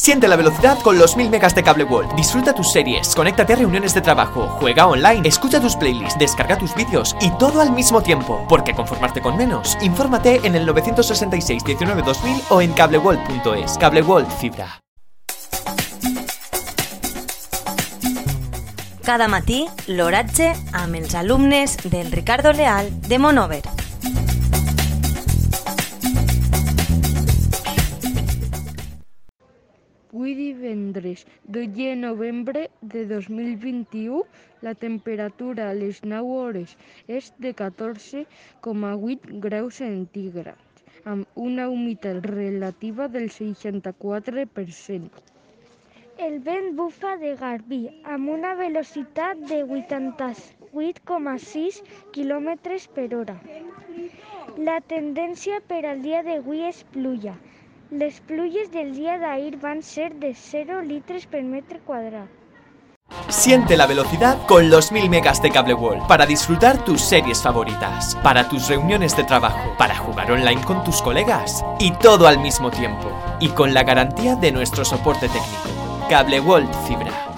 Siente la velocidad con los 1000 megas de Cable World. Disfruta tus series, conéctate a reuniones de trabajo, juega online, escucha tus playlists, descarga tus vídeos y todo al mismo tiempo. Porque conformarte con menos, infórmate en el 966 19 2000 o en cableworld.es. Cable World Fibra. Cada matí, l'oratge amb els alumnes del Ricardo Leal de Monover. Avui divendres 2 de novembre de 2021 la temperatura a les 9 hores és de 14,8 graus centígrads amb una humitat relativa del 64%. El vent bufa de garbí amb una velocitat de 88,6 km per hora. La tendència per al dia d'avui és pluja. Les pluges del día de ahir van ser de 0 litros per metro cuadrado. Siente la velocidad con los 1000 megas de Cable World para disfrutar tus series favoritas, para tus reuniones de trabajo, para jugar online con tus colegas y todo al mismo tiempo y con la garantía de nuestro soporte técnico. Cable World Fibra.